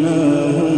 فأنجيناه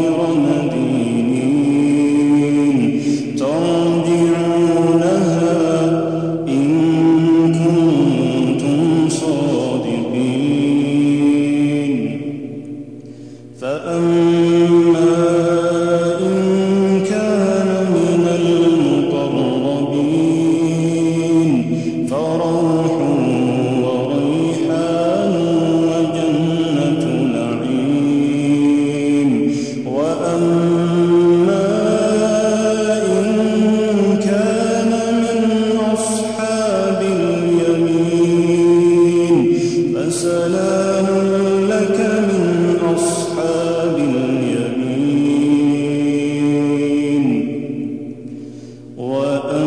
غير مدينين وأما